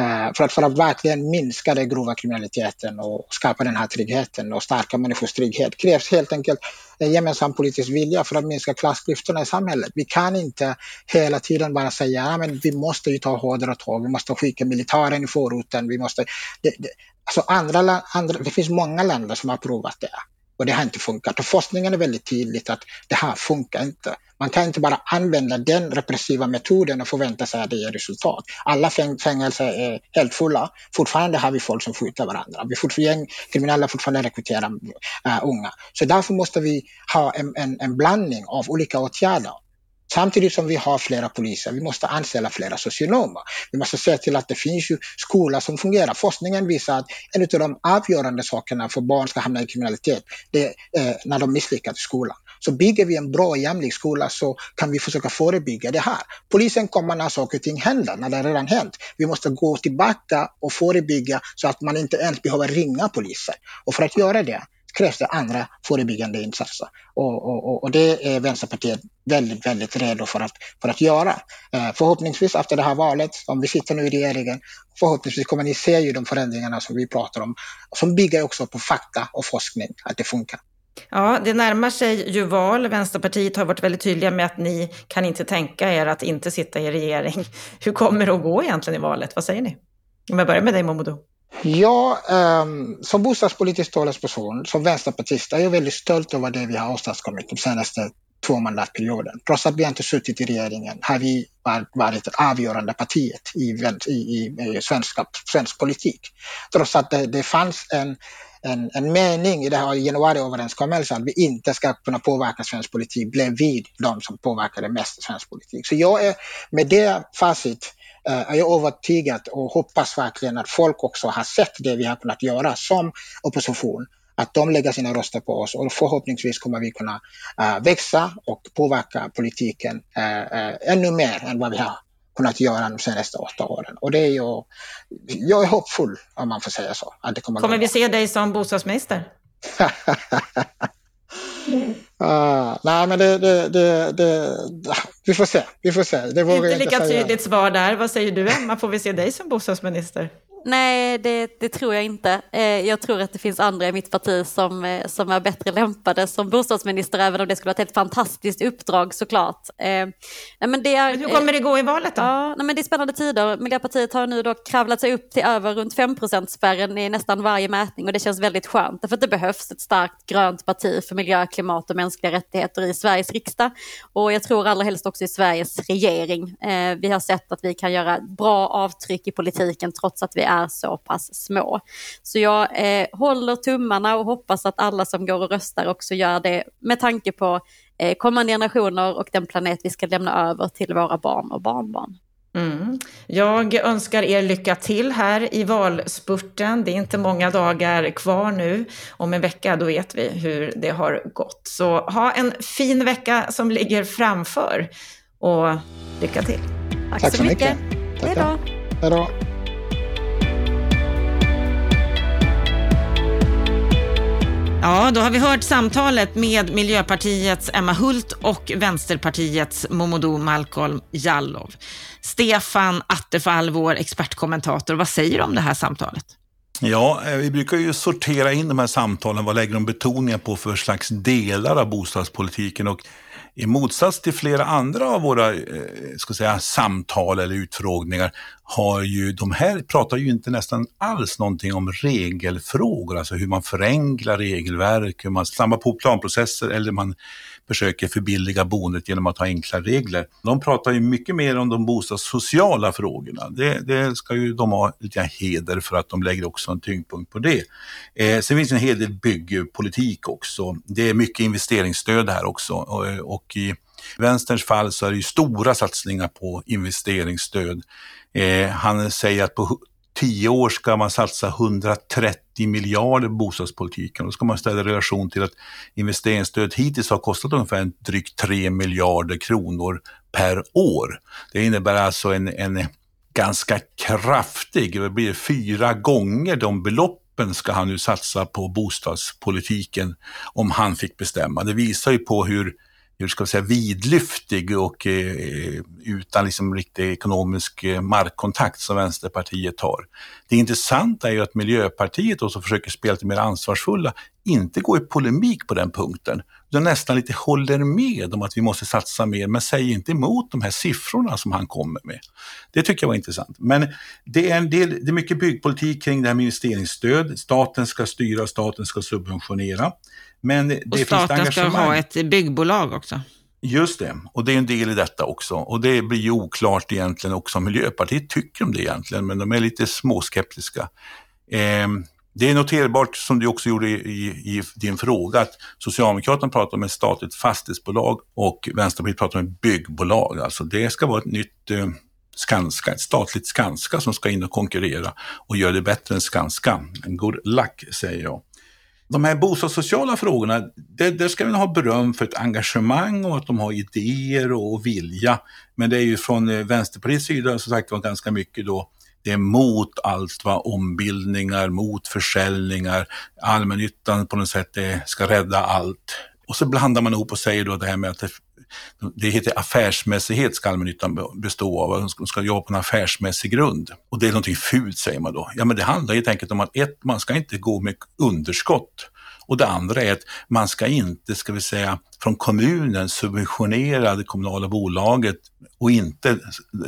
Uh, för, att, för att verkligen minska den grova kriminaliteten och skapa den här tryggheten och stärka människors trygghet krävs helt enkelt en gemensam politisk vilja för att minska klassklyftorna i samhället. Vi kan inte hela tiden bara säga att ja, vi måste ju ta hårdare tag, vi måste skicka militären i förorten, vi måste... Det, det, Alltså andra, andra, det finns många länder som har provat det och det har inte funkat. Och forskningen är väldigt tydligt att det här funkar inte. Man kan inte bara använda den repressiva metoden och förvänta sig att det ger resultat. Alla fängelser är helt fulla. Fortfarande har vi folk som skjuter varandra. Vi fortfarande, kriminella fortfarande rekryterar uh, unga. Så därför måste vi ha en, en, en blandning av olika åtgärder. Samtidigt som vi har flera poliser, vi måste anställa flera socionomer. Vi måste se till att det finns ju skolor som fungerar. Forskningen visar att en av de avgörande sakerna för barn ska hamna i kriminalitet, det är eh, när de misslyckas i skolan. Så bygger vi en bra och jämlik skola så kan vi försöka förebygga det här. Polisen kommer när saker och ting händer, när det redan hänt. Vi måste gå tillbaka och förebygga så att man inte ens behöver ringa polisen. Och för att göra det krävs det andra förebyggande insatser. Och, och, och det är Vänsterpartiet väldigt, väldigt redo för att, för att göra. Eh, förhoppningsvis efter det här valet, om vi sitter nu i regeringen, förhoppningsvis kommer ni se ju de förändringarna som vi pratar om, som bygger också på fakta och forskning, att det funkar. Ja, det närmar sig ju val. Vänsterpartiet har varit väldigt tydliga med att ni kan inte tänka er att inte sitta i regering. Hur kommer det att gå egentligen i valet? Vad säger ni? Om jag börjar med dig Momodou. Ja, um, som bostadspolitisk talesperson, som vänsterpartist, är jag väldigt stolt över det vi har åstadkommit de senaste två mandatperioden. Trots att vi inte suttit i regeringen har vi varit det avgörande partiet i, i, i, i svensk politik. Trots att det, det fanns en, en, en mening i det här januariöverenskommelsen att vi inte ska kunna påverka svensk politik blev vi de som påverkade mest svensk politik. Så jag är med det facit är jag övertygad och hoppas verkligen att folk också har sett det vi har kunnat göra som opposition att de lägger sina röster på oss och förhoppningsvis kommer vi kunna uh, växa och påverka politiken uh, ännu mer än vad vi har kunnat göra de senaste åtta åren. Och det är ju, jag är hoppfull om man får säga så. Att det kommer kommer vi se dig som bostadsminister? Uh, nej, men det, det, det, det, vi får se. Vi får se. Det vågar inte lika tydligt svar där. Vad säger du, Emma? Får vi se dig som bostadsminister? Nej, det, det, tror jag inte. Eh, jag tror att det finns andra i mitt parti som, eh, som är bättre lämpade som bostadsminister, även om det skulle vara ett helt fantastiskt uppdrag såklart. Eh, men det är, Hur kommer det gå i valet då? Ja, men det är spännande tider. Miljöpartiet har nu då kravlat sig upp till över runt 5 spärren i nästan varje mätning och det känns väldigt skönt. Därför att det behövs ett starkt grönt parti för miljö, klimat och mänskliga rättigheter i Sveriges riksdag. Och jag tror allra helst också i Sveriges regering. Vi har sett att vi kan göra bra avtryck i politiken trots att vi är så pass små. Så jag eh, håller tummarna och hoppas att alla som går och röstar också gör det med tanke på eh, kommande generationer och den planet vi ska lämna över till våra barn och barnbarn. Mm. Jag önskar er lycka till här i valspurten. Det är inte många dagar kvar nu. Om en vecka då vet vi hur det har gått. Så ha en fin vecka som ligger framför och lycka till. Tack, Tack så mycket. mycket. Hej då. Ja, då har vi hört samtalet med Miljöpartiets Emma Hult och Vänsterpartiets Momodou Malcolm Jallow. Stefan Attefall, vår expertkommentator, vad säger du om det här samtalet? Ja, eh, vi brukar ju sortera in de här samtalen. Vad lägger de betoningar på för slags delar av bostadspolitiken? Och i motsats till flera andra av våra eh, ska säga, samtal eller utfrågningar har ju de här pratar ju inte nästan alls någonting om regelfrågor, alltså hur man förenklar regelverk, hur man snabbar på planprocesser eller man försöker förbilliga boendet genom att ha enkla regler. De pratar ju mycket mer om de bostadssociala frågorna. Det, det ska ju de ha lite heder för att de lägger också en tyngdpunkt på det. Eh, sen finns det en hel del byggpolitik också. Det är mycket investeringsstöd här också och, och i vänsterns fall så är det ju stora satsningar på investeringsstöd. Eh, han säger att på tio år ska man satsa 130 miljarder på bostadspolitiken. Då ska man ställa i relation till att investeringsstödet hittills har kostat ungefär drygt 3 miljarder kronor per år. Det innebär alltså en, en ganska kraftig, det blir fyra gånger de beloppen ska han nu satsa på bostadspolitiken om han fick bestämma. Det visar ju på hur hur ska vi säga, vidlyftig och eh, utan liksom riktig ekonomisk eh, markkontakt som Vänsterpartiet har. Det intressanta är ju att Miljöpartiet som försöker spela lite mer ansvarsfulla, inte går i polemik på den punkten, utan nästan lite håller med om att vi måste satsa mer, men säger inte emot de här siffrorna som han kommer med. Det tycker jag var intressant. Men det är, en del, det är mycket byggpolitik kring det här med investeringsstöd. Staten ska styra, staten ska subventionera. Men det och staten ska ha ett byggbolag också. Just det, och det är en del i detta också. Och det blir ju oklart egentligen också om Miljöpartiet tycker om det egentligen, men de är lite småskeptiska. Eh, det är noterbart, som du också gjorde i, i, i, din fråga, att Socialdemokraterna pratar om ett statligt fastighetsbolag och Vänsterpartiet pratar om ett byggbolag. Alltså det ska vara ett nytt eh, Skanska, ett statligt Skanska som ska in och konkurrera och göra det bättre än Skanska. En good luck, säger jag de här bostadssociala frågorna, där, där ska vi ha beröm för ett engagemang och att de har idéer och vilja. Men det är ju från eh, Vänsterpartiets sida som sagt var ganska mycket då det är mot allt vad ombildningar, mot försäljningar, allmännyttan på något sätt eh, ska rädda allt. Och så blandar man ihop och säger då det här med att det, heter affärsmässighet ska allmännyttan bestå av, de ska jobba på en affärsmässig grund. Och det är någonting fult säger man då. Ja men det handlar helt enkelt om att ett, man ska inte gå med underskott. Och det andra är att man ska inte, ska vi säga, från kommunen subventionera det kommunala bolaget och inte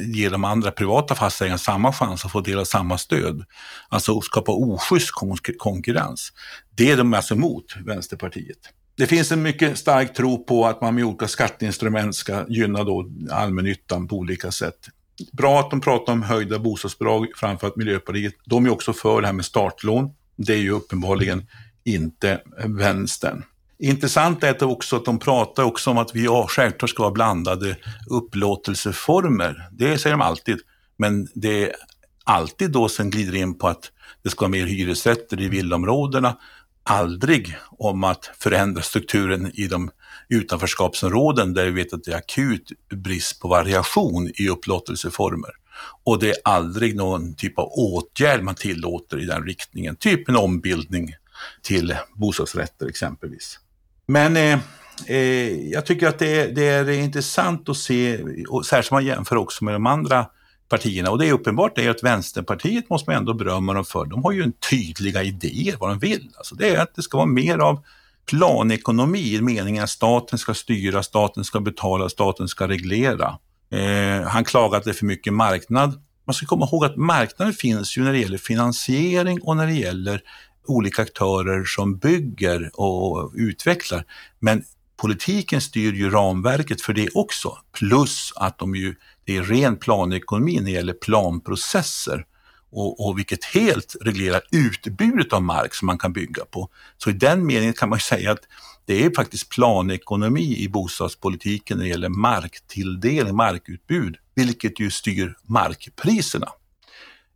ge de andra privata fastighetsägarna samma chans att få del av samma stöd. Alltså skapa oschysst konkurrens. Det är de alltså emot, Vänsterpartiet. Det finns en mycket stark tro på att man med olika skatteinstrument ska gynna då allmännyttan på olika sätt. Bra att de pratar om höjda bostadsbidrag, framför Miljöpartiet. De är också för det här med startlån. Det är ju uppenbarligen inte vänstern. Intressant är det också att de pratar också om att vi ja, självklart ska ha blandade upplåtelseformer. Det säger de alltid. Men det är alltid då sen glider in på att det ska vara mer hyresrätter i villaområdena aldrig om att förändra strukturen i de utanförskapsområden där vi vet att det är akut brist på variation i upplåtelseformer. Och det är aldrig någon typ av åtgärd man tillåter i den riktningen, typ en ombildning till bostadsrätter exempelvis. Men eh, eh, jag tycker att det är, det är, intressant att se, och särskilt om man jämför också med de andra partierna. Och det är uppenbart det är att Vänsterpartiet måste man ändå berömma dem för. De har ju en tydliga idéer vad de vill. Alltså det är att det ska vara mer av planekonomi i meningen att staten ska styra, staten ska betala, staten ska reglera. Eh, han klagar att det är för mycket marknad. Man ska komma ihåg att marknaden finns ju när det gäller finansiering och när det gäller olika aktörer som bygger och utvecklar. Men politiken styr ju ramverket för det också. Plus att de ju, det är ren planekonomi när det gäller planprocesser och, och vilket helt reglerar utbudet av mark som man kan bygga på. Så i den meningen kan man säga att det är faktiskt planekonomi i bostadspolitiken när det gäller marktilldelning, markutbud, vilket ju styr markpriserna.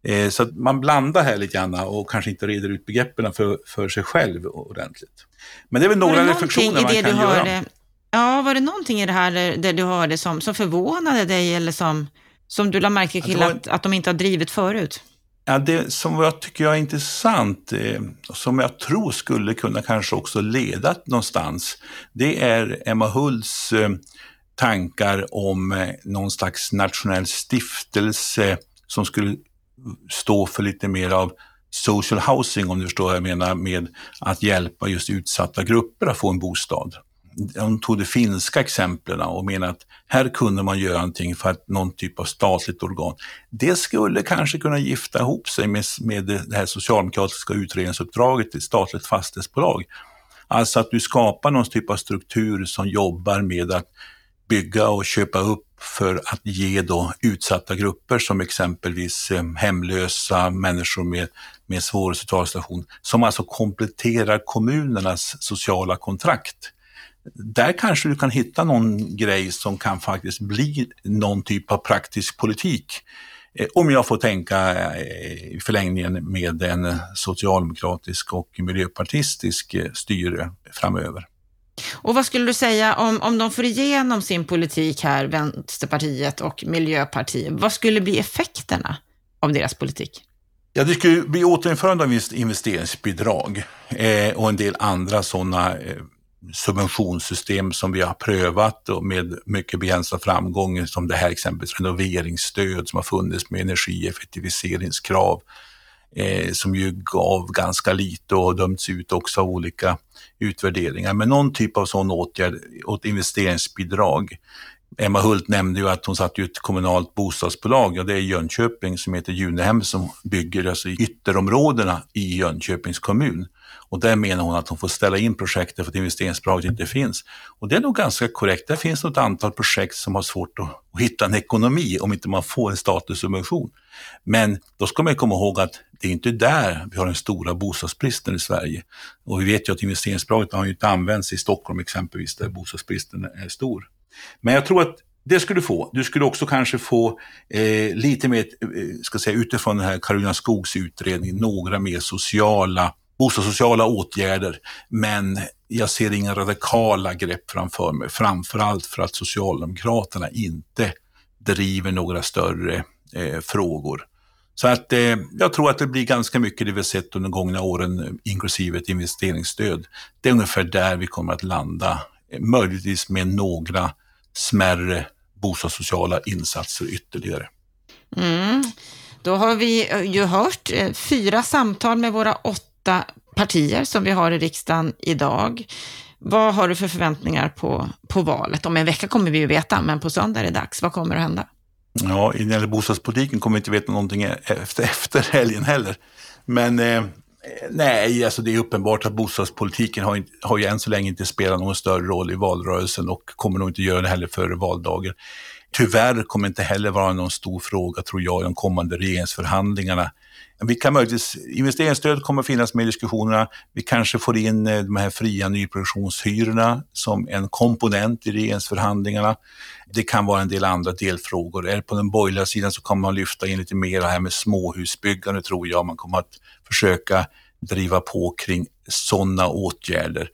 Eh, så att man blandar här lite grann och kanske inte reder ut begreppen för, för sig själv ordentligt. Men det är väl några reflektioner man kan göra. Hörde, ja, var det någonting i det här där du hörde som, som förvånade dig eller som, som du lade märke till att, att de inte har drivit förut? Ja, det som jag tycker är intressant, eh, som jag tror skulle kunna kanske också leda någonstans, det är Emma Hults eh, tankar om någon slags nationell stiftelse som skulle stå för lite mer av social housing, om du förstår vad jag menar, med att hjälpa just utsatta grupper att få en bostad de tog de finska exemplen och menade att här kunde man göra någonting för att någon typ av statligt organ. Det skulle kanske kunna gifta ihop sig med, med det här socialdemokratiska utredningsuppdraget till statligt fastighetsbolag. Alltså att du skapar någon typ av struktur som jobbar med att bygga och köpa upp för att ge då utsatta grupper som exempelvis eh, hemlösa, människor med, med svår social situation, som alltså kompletterar kommunernas sociala kontrakt där kanske du kan hitta någon grej som kan faktiskt bli någon typ av praktisk politik. Eh, om jag får tänka eh, i förlängningen med en socialdemokratisk och miljöpartistisk styre framöver. Och vad skulle du säga om, om de får igenom sin politik här, Vänsterpartiet och Miljöpartiet, vad skulle bli effekterna av deras politik? Ja, det skulle bli återinförande av investeringsbidrag eh, och en del andra sådana eh, subventionssystem som vi har prövat och med mycket begränsad framgång, som det här exempelvis renoveringsstöd som har funnits med energieffektiviseringskrav, eh, som ju gav ganska lite och har dömts ut också av olika utvärderingar. Men någon typ av sån åtgärd, åt investeringsbidrag. Emma Hult nämnde ju att hon satt i ett kommunalt bostadsbolag, och det är Jönköping som heter Junehem som bygger alltså i ytterområdena i Jönköpings kommun. Och där menar hon att hon får ställa in projektet för att investeringsbidraget inte finns. Och det är nog ganska korrekt. Det finns ett antal projekt som har svårt att, att hitta en ekonomi om inte man får en statlig subvention. Men då ska man komma ihåg att det är inte där vi har den stora bostadsbristen i Sverige. Och vi vet ju att investeringsbidraget har ju inte använts i Stockholm exempelvis, där bostadsbristen är stor. Men jag tror att det skulle du få. Du skulle också kanske få eh, lite mer, eh, ska säga, utifrån den här Karolina Skogs utredning, några mer sociala bostadssociala åtgärder, men jag ser inga radikala grepp framför mig, framförallt för att Socialdemokraterna inte driver några större eh, frågor. Så att eh, jag tror att det blir ganska mycket det vi sett under de gångna åren, eh, inklusive ett investeringsstöd. Det är ungefär där vi kommer att landa, eh, möjligtvis med några smärre bostadssociala insatser ytterligare. Mm. Då har vi eh, ju hört fyra samtal med våra åtta åtta partier som vi har i riksdagen idag. Vad har du för förväntningar på, på valet? Om en vecka kommer vi ju veta, men på söndag är det dags. Vad kommer att hända? Ja, när det gäller bostadspolitiken kommer vi inte veta någonting e- efter, efter helgen heller. Men eh, nej, alltså det är uppenbart att bostadspolitiken har, har ju än så länge inte spelat någon större roll i valrörelsen och kommer nog inte göra det heller före valdagen. Tyvärr kommer det inte heller vara någon stor fråga, tror jag, i de kommande regeringsförhandlingarna vi kan möjligtvis, investeringsstöd kommer att finnas med i diskussionerna. Vi kanske får in eh, de här fria nyproduktionshyrorna som en komponent i regeringsförhandlingarna. Det kan vara en del andra delfrågor. Är det på den borgerliga sidan så kommer man lyfta in lite mer här med småhusbyggande tror jag. Man kommer att försöka driva på kring sådana åtgärder.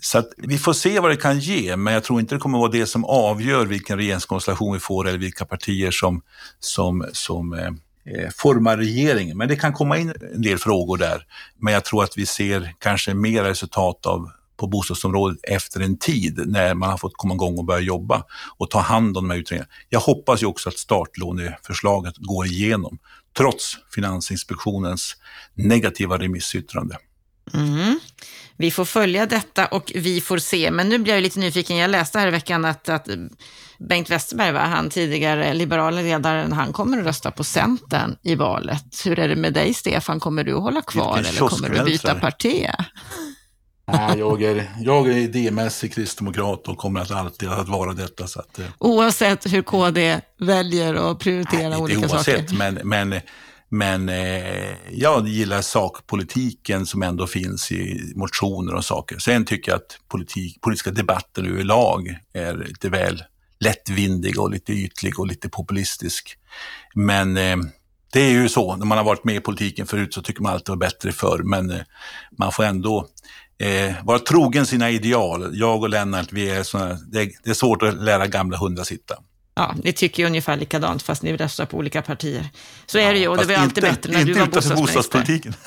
Så vi får se vad det kan ge, men jag tror inte det kommer vara det som avgör vilken regeringskonstellation vi får eller vilka partier som, som, som Eh, Eh, forma regeringen. Men det kan komma in en del frågor där. Men jag tror att vi ser kanske mer resultat av på bostadsområdet efter en tid när man har fått komma igång och börja jobba och ta hand om de här utredningarna. Jag hoppas ju också att startlåneförslaget går igenom trots Finansinspektionens negativa remissyttrande. Mm. Vi får följa detta och vi får se. Men nu blir jag lite nyfiken. Jag läste här i veckan att, att Bengt Westerberg, va? han tidigare liberala ledaren, han kommer att rösta på Centern i valet. Hur är det med dig, Stefan? Kommer du att hålla kvar eller kommer du byta parti? Nej, jag är, jag är idémässig kristdemokrat och kommer att alltid att vara detta. Så att, eh. oavsett hur KD väljer att prioritera nej, olika oavsett, saker? Men, men, men eh, jag gillar sakpolitiken som ändå finns i motioner och saker. Sen tycker jag att politik, politiska debatter överlag är lite väl lättvindig och lite ytlig och lite populistisk. Men eh, det är ju så, när man har varit med i politiken förut så tycker man alltid var bättre förr, men eh, man får ändå eh, vara trogen sina ideal. Jag och Lennart, vi är såna, det, det är svårt att lära gamla hundar sitta. Ja, ni tycker ju ungefär likadant fast ni röstar på olika partier. Så är det ju och det var alltid bättre när du var bostadsminister. bostadspolitiken.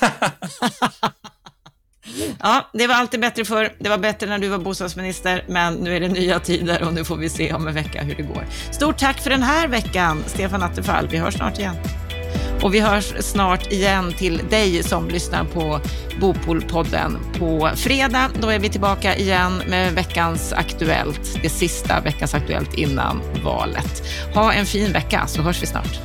ja, det var alltid bättre för. Det var bättre när du var bostadsminister, men nu är det nya tider och nu får vi se om en vecka hur det går. Stort tack för den här veckan, Stefan Attefall. Vi hörs snart igen. Och vi hörs snart igen till dig som lyssnar på Bopolpodden på fredag. Då är vi tillbaka igen med veckans Aktuellt, det sista veckans Aktuellt innan valet. Ha en fin vecka så hörs vi snart.